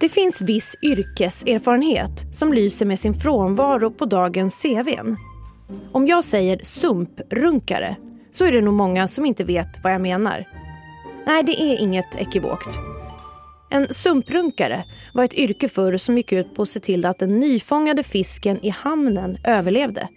Det finns viss yrkeserfarenhet som lyser med sin frånvaro på dagens CVn. Om jag säger sumprunkare så är det nog många som inte vet vad jag menar. Nej, det är inget ekivokt. En sumprunkare var ett yrke förr som gick ut på att se till att den nyfångade fisken i hamnen överlevde.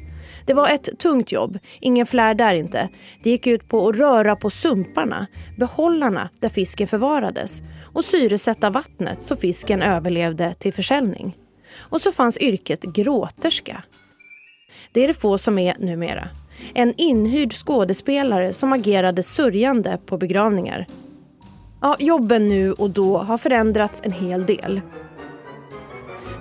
Det var ett tungt jobb, ingen flär där inte. Det gick ut på att röra på sumparna, behållarna där fisken förvarades och syresätta vattnet så fisken överlevde till försäljning. Och så fanns yrket gråterska. Det är det få som är numera. En inhyrd skådespelare som agerade sörjande på begravningar. Ja, jobben nu och då har förändrats en hel del.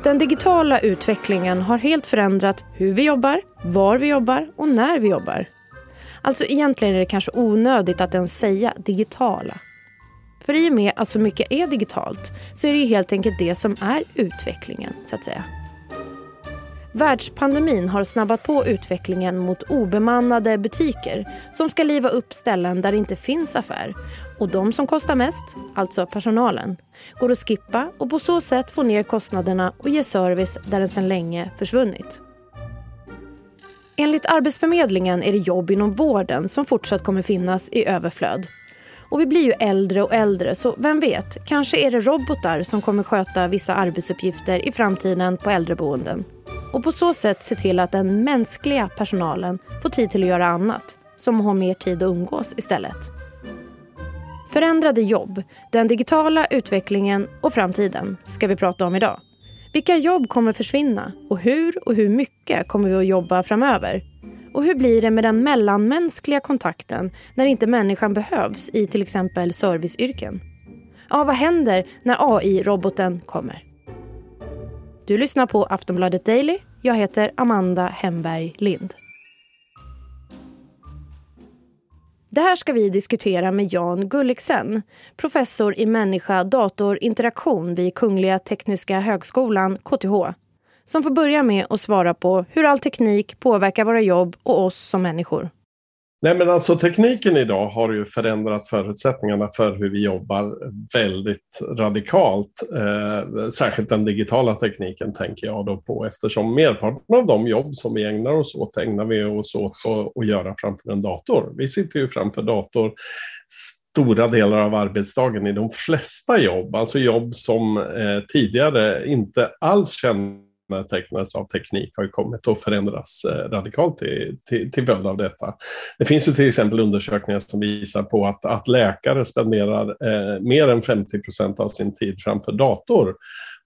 Den digitala utvecklingen har helt förändrat hur vi jobbar, var vi jobbar och när vi jobbar. Alltså egentligen är det kanske onödigt att ens säga digitala. För i och med att så mycket är digitalt så är det ju helt enkelt det som är utvecklingen, så att säga. Världspandemin har snabbat på utvecklingen mot obemannade butiker som ska liva upp ställen där det inte finns affär. Och de som kostar mest, alltså personalen, går att skippa och på så sätt få ner kostnaderna och ge service där den sedan länge försvunnit. Enligt Arbetsförmedlingen är det jobb inom vården som fortsatt kommer finnas i överflöd. Och vi blir ju äldre och äldre så vem vet, kanske är det robotar som kommer sköta vissa arbetsuppgifter i framtiden på äldreboenden och på så sätt se till att den mänskliga personalen får tid till att göra annat, som att ha mer tid att umgås istället. Förändrade jobb, den digitala utvecklingen och framtiden ska vi prata om idag. Vilka jobb kommer försvinna och hur och hur mycket kommer vi att jobba framöver? Och hur blir det med den mellanmänskliga kontakten när inte människan behövs i till exempel serviceyrken? Ja, vad händer när AI-roboten kommer? Du lyssnar på Aftonbladet Daily. Jag heter Amanda Hemberg Lind. Det här ska vi diskutera med Jan Gulliksen, professor i människa-dator-interaktion vid Kungliga Tekniska Högskolan, KTH som får börja med att svara på hur all teknik påverkar våra jobb och oss som människor. Nej, men alltså tekniken idag har ju förändrat förutsättningarna för hur vi jobbar väldigt radikalt. Eh, särskilt den digitala tekniken tänker jag då på eftersom merparten av de jobb som vi ägnar oss åt ägnar vi oss åt att göra framför en dator. Vi sitter ju framför dator stora delar av arbetsdagen i de flesta jobb, alltså jobb som eh, tidigare inte alls kände kännetecknas av teknik har ju kommit att förändras eh, radikalt till, till, till följd av detta. Det finns ju till exempel undersökningar som visar på att, att läkare spenderar eh, mer än 50 procent av sin tid framför dator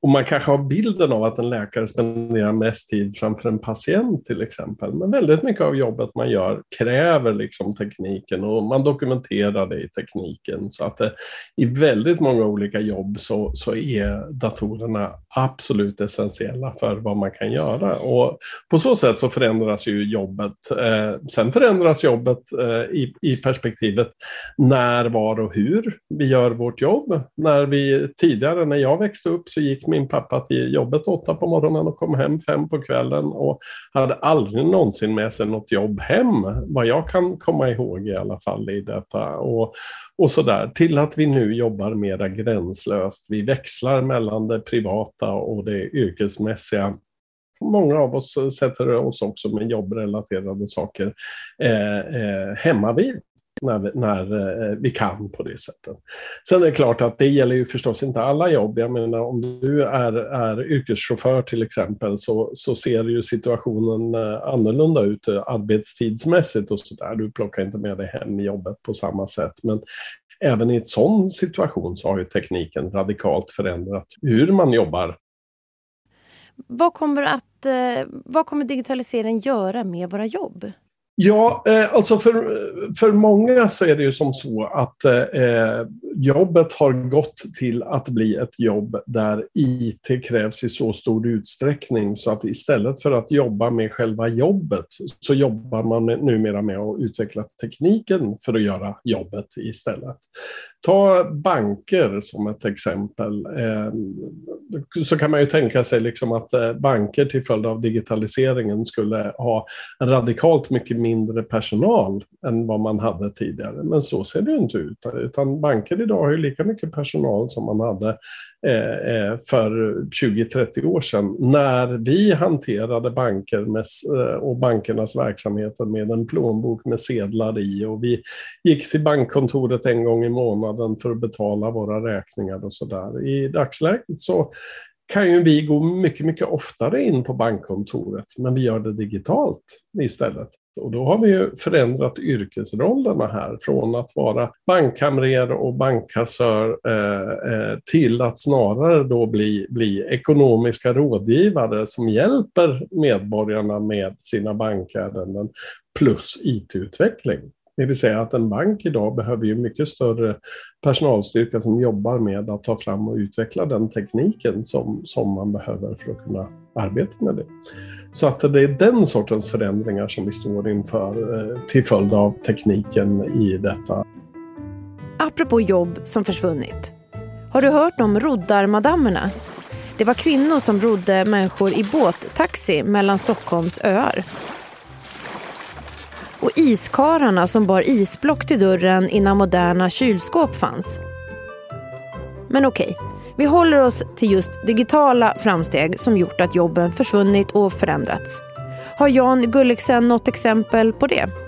och man kanske har bilden av att en läkare spenderar mest tid framför en patient till exempel. Men väldigt mycket av jobbet man gör kräver liksom tekniken och man dokumenterar det i tekniken. Så att det, i väldigt många olika jobb så, så är datorerna absolut essentiella för vad man kan göra. Och på så sätt så förändras ju jobbet. Eh, sen förändras jobbet eh, i, i perspektivet när, var och hur vi gör vårt jobb. När vi tidigare, när jag växte upp, så gick min pappa till jobbet åtta på morgonen och kom hem fem på kvällen och hade aldrig någonsin med sig något jobb hem, vad jag kan komma ihåg i alla fall i detta. Och, och så där, till att vi nu jobbar mera gränslöst. Vi växlar mellan det privata och det yrkesmässiga många av oss sätter oss också med jobbrelaterade saker eh, eh, hemma vid när vi, när eh, vi kan på det sättet. Sen är det klart att det gäller ju förstås inte alla jobb. Jag menar om du är, är yrkeschaufför till exempel så, så ser ju situationen eh, annorlunda ut eh, arbetstidsmässigt och så där. Du plockar inte med dig hem jobbet på samma sätt. Men även i en sån situation så har ju tekniken radikalt förändrat hur man jobbar. Vad kommer, att, vad kommer digitaliseringen göra med våra jobb? Ja, eh, alltså för, för många så är det ju som så att eh, eh jobbet har gått till att bli ett jobb där IT krävs i så stor utsträckning så att istället för att jobba med själva jobbet så jobbar man med, numera med att utveckla tekniken för att göra jobbet istället. Ta banker som ett exempel. Eh, så kan man ju tänka sig liksom att eh, banker till följd av digitaliseringen skulle ha radikalt mycket mindre personal än vad man hade tidigare. Men så ser det inte ut. Utan banker idag har ju lika mycket personal som man hade eh, eh för 20-30 år sedan. När vi hanterade banker med, eh, och bankernas verksamheter med en plånbok med sedlar i. Och vi gick till bankkontoret en gång i månaden för att betala våra räkningar och sådär. I dagsläget så kan ju vi gå mycket, mycket oftare in på bankkontoret, men vi gör det digitalt istället. Och då har vi ju förändrat yrkesrollerna här från att vara bankkamrer och bankkassör eh, eh till att snarare då bli, bli ekonomiska rådgivare som hjälper medborgarna med sina bankärenden plus IT-utveckling. Det vill säga att en bank idag behöver ju mycket större personalstyrka som jobbar med att ta fram och utveckla den tekniken som, som man behöver för att kunna arbeta med det. Så att det är den sortens förändringar som vi står inför eh, till följd av tekniken i detta. Apropå jobb som försvunnit. Har du hört om roddarmadammerna? Det var kvinnor som rodde människor i båttaxi mellan Stockholms öar och iskararna som bar isblock till dörren innan moderna kylskåp fanns. Men okej, vi håller oss till just digitala framsteg som gjort att jobben försvunnit och förändrats. Har Jan Gulliksen något exempel på det?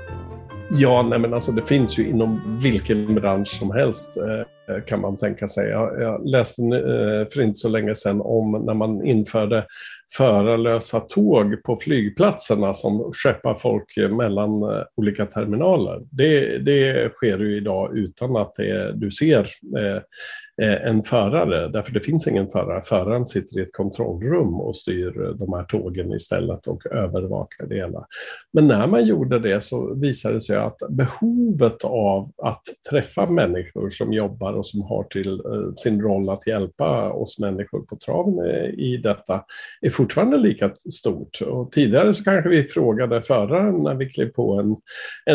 Ja, nej men alltså det finns ju inom vilken bransch som helst eh, eh, kan man tänka sig. Jag, läste eh, för inte så länge sedan om när man införde förarlösa tåg på flygplatserna som skeppar folk mellan olika terminaler. Det, det sker ju idag utan att det, du ser Eh, Eh, en förare, därför det finns ingen förare. Föraren sitter i ett kontrollrum och styr eh, de här tågen istället och övervakar det hela. Men när man gjorde det så visade det sig att behovet av att träffa människor som jobbar och som har till eh, sin roll att hjälpa oss människor på traven i detta är fortfarande lika stort. Och tidigare så kanske vi frågade föraren när vi klev på en,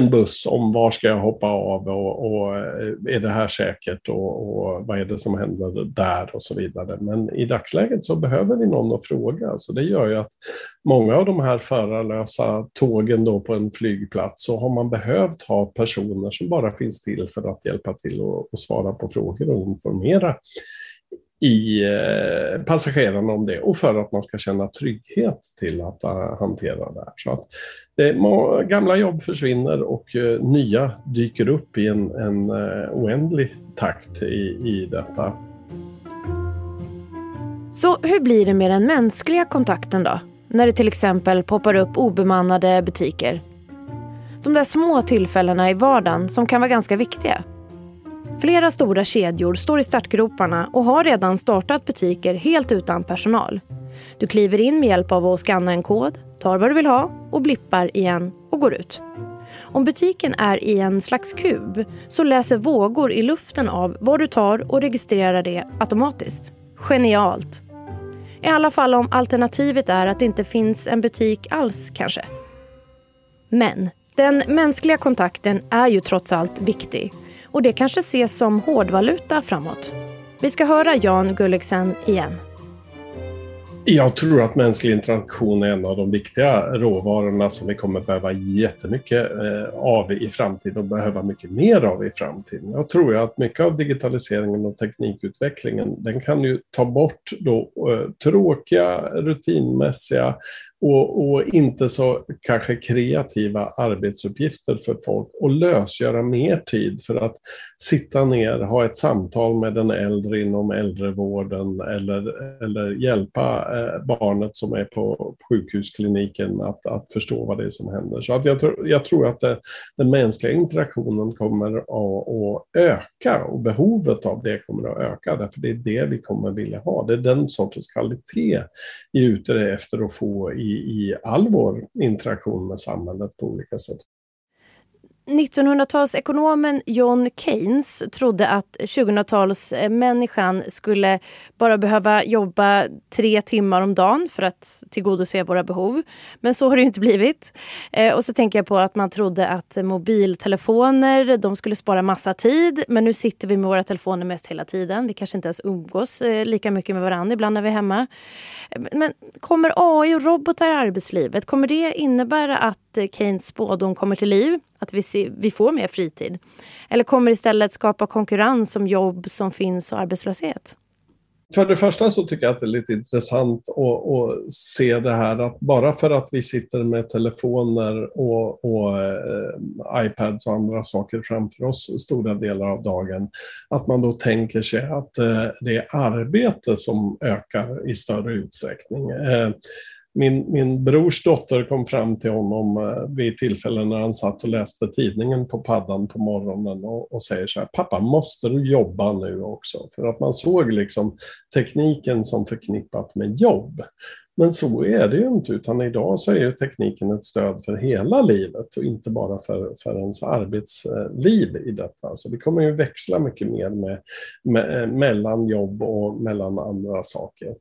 en buss om var ska jag hoppa av och, och är det här säkert och, och vad är det som händer där och så vidare. Men i dagsläget så behöver vi någon att fråga. Så det gör ju att många av de här förarlösa tågen då på en flygplats så har man behövt ha personer som bara finns till för att hjälpa till och, och svara på frågor och informera i eh, passagerarna om det och för att man ska känna trygghet till att eh, hantera det här. Så att det, gamla jobb försvinner och eh, nya dyker upp i en, en oändlig takt i, i detta. Så hur blir det med den mänskliga kontakten då? När det till exempel poppar upp obemannade butiker. De där små tillfällena i vardagen som kan vara ganska viktiga. Flera stora kedjor står i startgroparna och har redan startat butiker helt utan personal. Du kliver in med hjälp av att skanna en kod, tar vad du vill ha och blippar igen och går ut. Om butiken är i en slags kub så läser vågor i luften av vad du tar och registrerar det automatiskt. Genialt! I alla fall om alternativet är att det inte finns en butik alls kanske. Men den mänskliga kontakten är ju trots allt viktig och det kanske ses som hårdvaluta framåt. Vi ska höra Jan Gulliksen igen. Jag tror att mänsklig interaktion är en av de viktiga råvarorna som vi kommer behöva jättemycket eh, av i framtiden och behöva mycket mer av i framtiden. Jag tror att mycket av digitaliseringen och teknikutvecklingen den kan ju ta bort då, eh, tråkiga, rutinmässiga och, och, inte så kanske kreativa arbetsuppgifter för folk och lösgöra mer tid för att sitta ner, ha ett samtal med den äldre inom äldrevården eller, eller hjälpa eh, barnet som är på sjukhuskliniken att, att förstå vad det är som händer. Så att jag, tror, jag tror att det, den mänskliga interaktionen kommer att, att öka och behovet av det kommer att öka därför det är det vi kommer vilja ha. Det är den sortens kvalitet vi är ute efter att få i i, all vår interaktion med samhället på olika sätt. 1900-talsekonomen John Keynes trodde att 2000-talsmänniskan skulle bara behöva jobba tre timmar om dagen för att tillgodose våra behov. Men så har det inte blivit. Eh, och så tänker jag på att man trodde att mobiltelefoner de skulle spara massa tid. Men nu sitter vi med våra telefoner mest hela tiden. Vi kanske inte ens umgås eh, lika mycket med varandra ibland när vi är hemma. Eh, men kommer AI och robotar i arbetslivet, kommer det innebära att Keynes spådom kommer till liv, att vi, se, vi får mer fritid? Eller kommer istället skapa konkurrens om jobb som finns och arbetslöshet? För det första så tycker jag att det är lite intressant att, att se det här att bara för att vi sitter med telefoner och, och eh, iPads och andra saker framför oss stora delar av dagen, att man då tänker sig att eh, det är arbete som ökar i större utsträckning. Eh, min, min brors dotter kom fram till honom eh, vid tillfällen när han satt och läste tidningen på paddan på morgonen och, och, säger så här, pappa måste du jobba nu också? För att man såg liksom tekniken som förknippat med jobb. Men så är det ju inte, utan idag så är ju tekniken ett stöd för hela livet och inte bara för, för ens arbetsliv i detta. Så det kommer ju växla mycket mer med, med, eh, mellan jobb och mellan andra saker.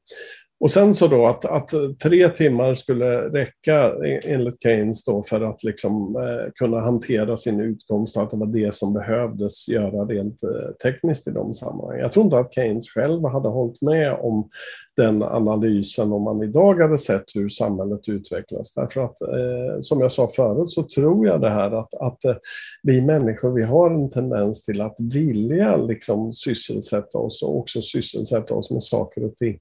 Och sen så då att, att tre timmar skulle räcka e, enligt Keynes då för att liksom, eh, kunna hantera sin utkomst och att det var det som behövdes göra rent eh, tekniskt i de sammanhangen. Jag tror inte att Keynes själv hade hållit med om den analysen om man idag hade sett hur samhället utvecklas. Därför att eh, som jag sa förut så tror jag det här att, att eh, vi människor vi har en tendens till att vilja liksom sysselsätta oss och också sysselsätta oss med saker och ting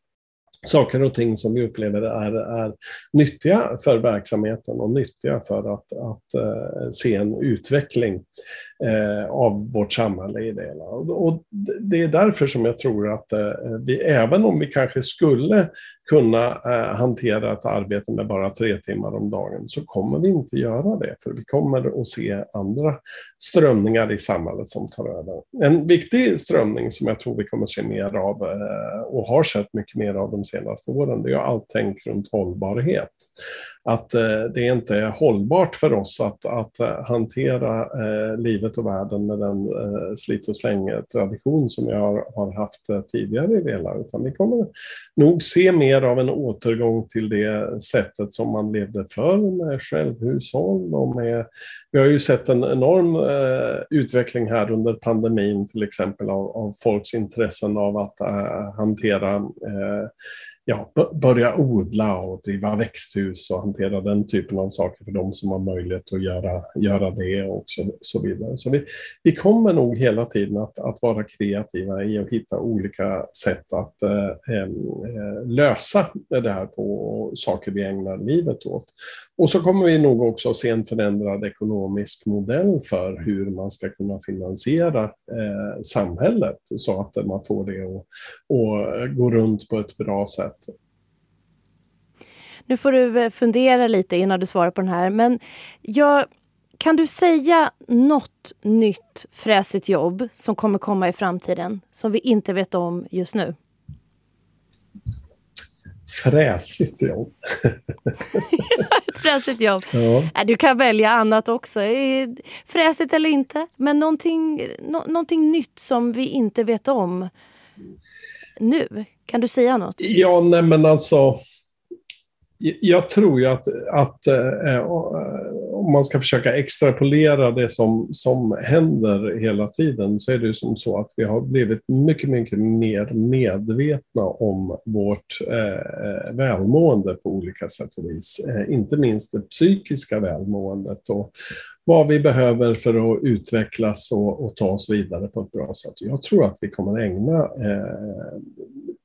saker och ting som vi upplever är, är nyttiga för verksamheten och nyttiga för att, att eh, se en utveckling eh, av vårt samhälle i det. Och, och det är därför som jag tror att eh, vi, även om vi kanske skulle kunna eh, hantera ett arbete med bara tre timmar om dagen så kommer vi inte göra det. För vi kommer att se andra strömningar i samhället som tar över. En viktig strömning som jag tror vi kommer se mer av eh, och har sett mycket mer av de senaste åren, det är allt tänk runt hållbarhet. Att eh, det inte är hållbart för oss att, att eh, hantera eh, livet och världen med den eh, slit och släng-tradition som vi har, har haft eh, tidigare i delar, utan vi kommer nog se mer av en återgång till det sättet som man levde förr med självhushåll och med vi har ju sett en enorm eh, utveckling här under pandemin till exempel av, av folks intressen av att eh, hantera eh, ja, börja odla och driva växthus och hantera den typen av saker för de som har möjlighet att göra, göra det och så, så vidare. Så vi, vi kommer nog hela tiden att, att vara kreativa i att hitta olika sätt att eh, eh, lösa det här på saker vi ägnar livet åt. Och så kommer vi nog också att se en förändrad ekonomisk modell för hur man ska kunna finansiera eh, samhället så att man får det att, att gå runt på ett bra sätt. Nu får du eh, fundera lite innan du svarar på den här. Men jag, kan du säga något nytt fräsigt jobb som kommer komma i framtiden som vi inte vet om just nu? Fräsigt jobb. Ett fräsigt jobb. Ja. Du kan välja annat också. Fräsigt eller inte. Men någonting, no, någonting nytt som vi inte vet om nu. Kan du säga något? Ja, nej men alltså jag tror ju att, att eh, eh, eh, om man ska försöka extrapolera det som, som händer hela tiden så är det ju som så att vi har blivit mycket, mycket mer medvetna om vårt eh, eh, välmående på olika sätt och vis. Eh, inte minst det psykiska välmåendet och vad vi behöver för att utvecklas och, och ta oss vidare på ett bra sätt. Jag tror att vi kommer ägna eh,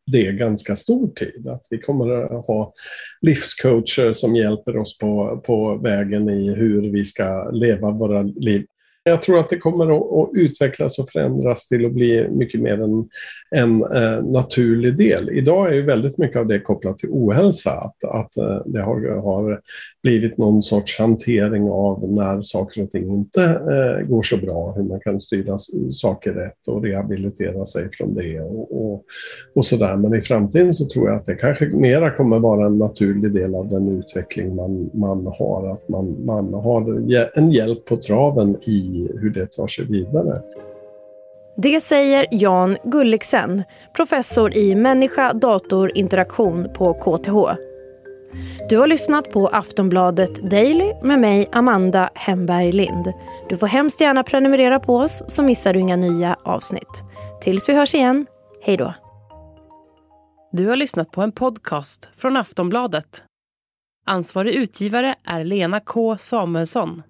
det ganska stor tid. Att vi kommer att ha livscoacher som hjälper oss på, på vägen i hur vi ska leva våra liv jag tror att det kommer att, utvecklas och förändras till att bli mycket mer en, en eh, naturlig del. Idag är ju väldigt mycket av det kopplat till ohälsa, att, att eh, det har, har blivit någon sorts hantering av när saker och ting inte eh, går så bra, hur man kan styra saker rätt och rehabilitera sig från det och, och, och sådär. Men i framtiden så tror jag att det kanske mera kommer vara en naturlig del av den utveckling man, man har, att man, man har en hjälp på traven i i hur det tar sig vidare. Det säger Jan Gulliksen, professor i människa-dator-interaktion på KTH. Du har lyssnat på Aftonbladet Daily med mig, Amanda Hemberg Lind. Du får hemskt gärna prenumerera på oss så missar du inga nya avsnitt. Tills vi hörs igen, hej då. Du har lyssnat på en podcast från Aftonbladet. Ansvarig utgivare är Lena K Samuelsson.